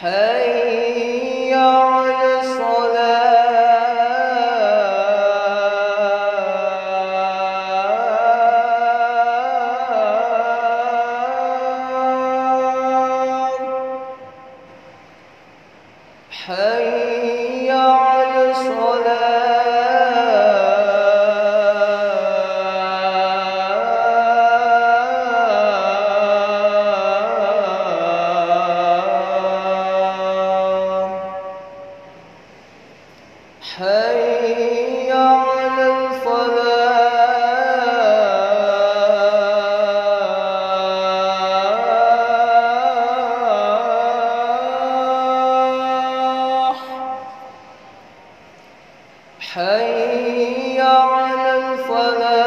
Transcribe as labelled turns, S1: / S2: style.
S1: حي على الصلاة. حي حي على الفلاح.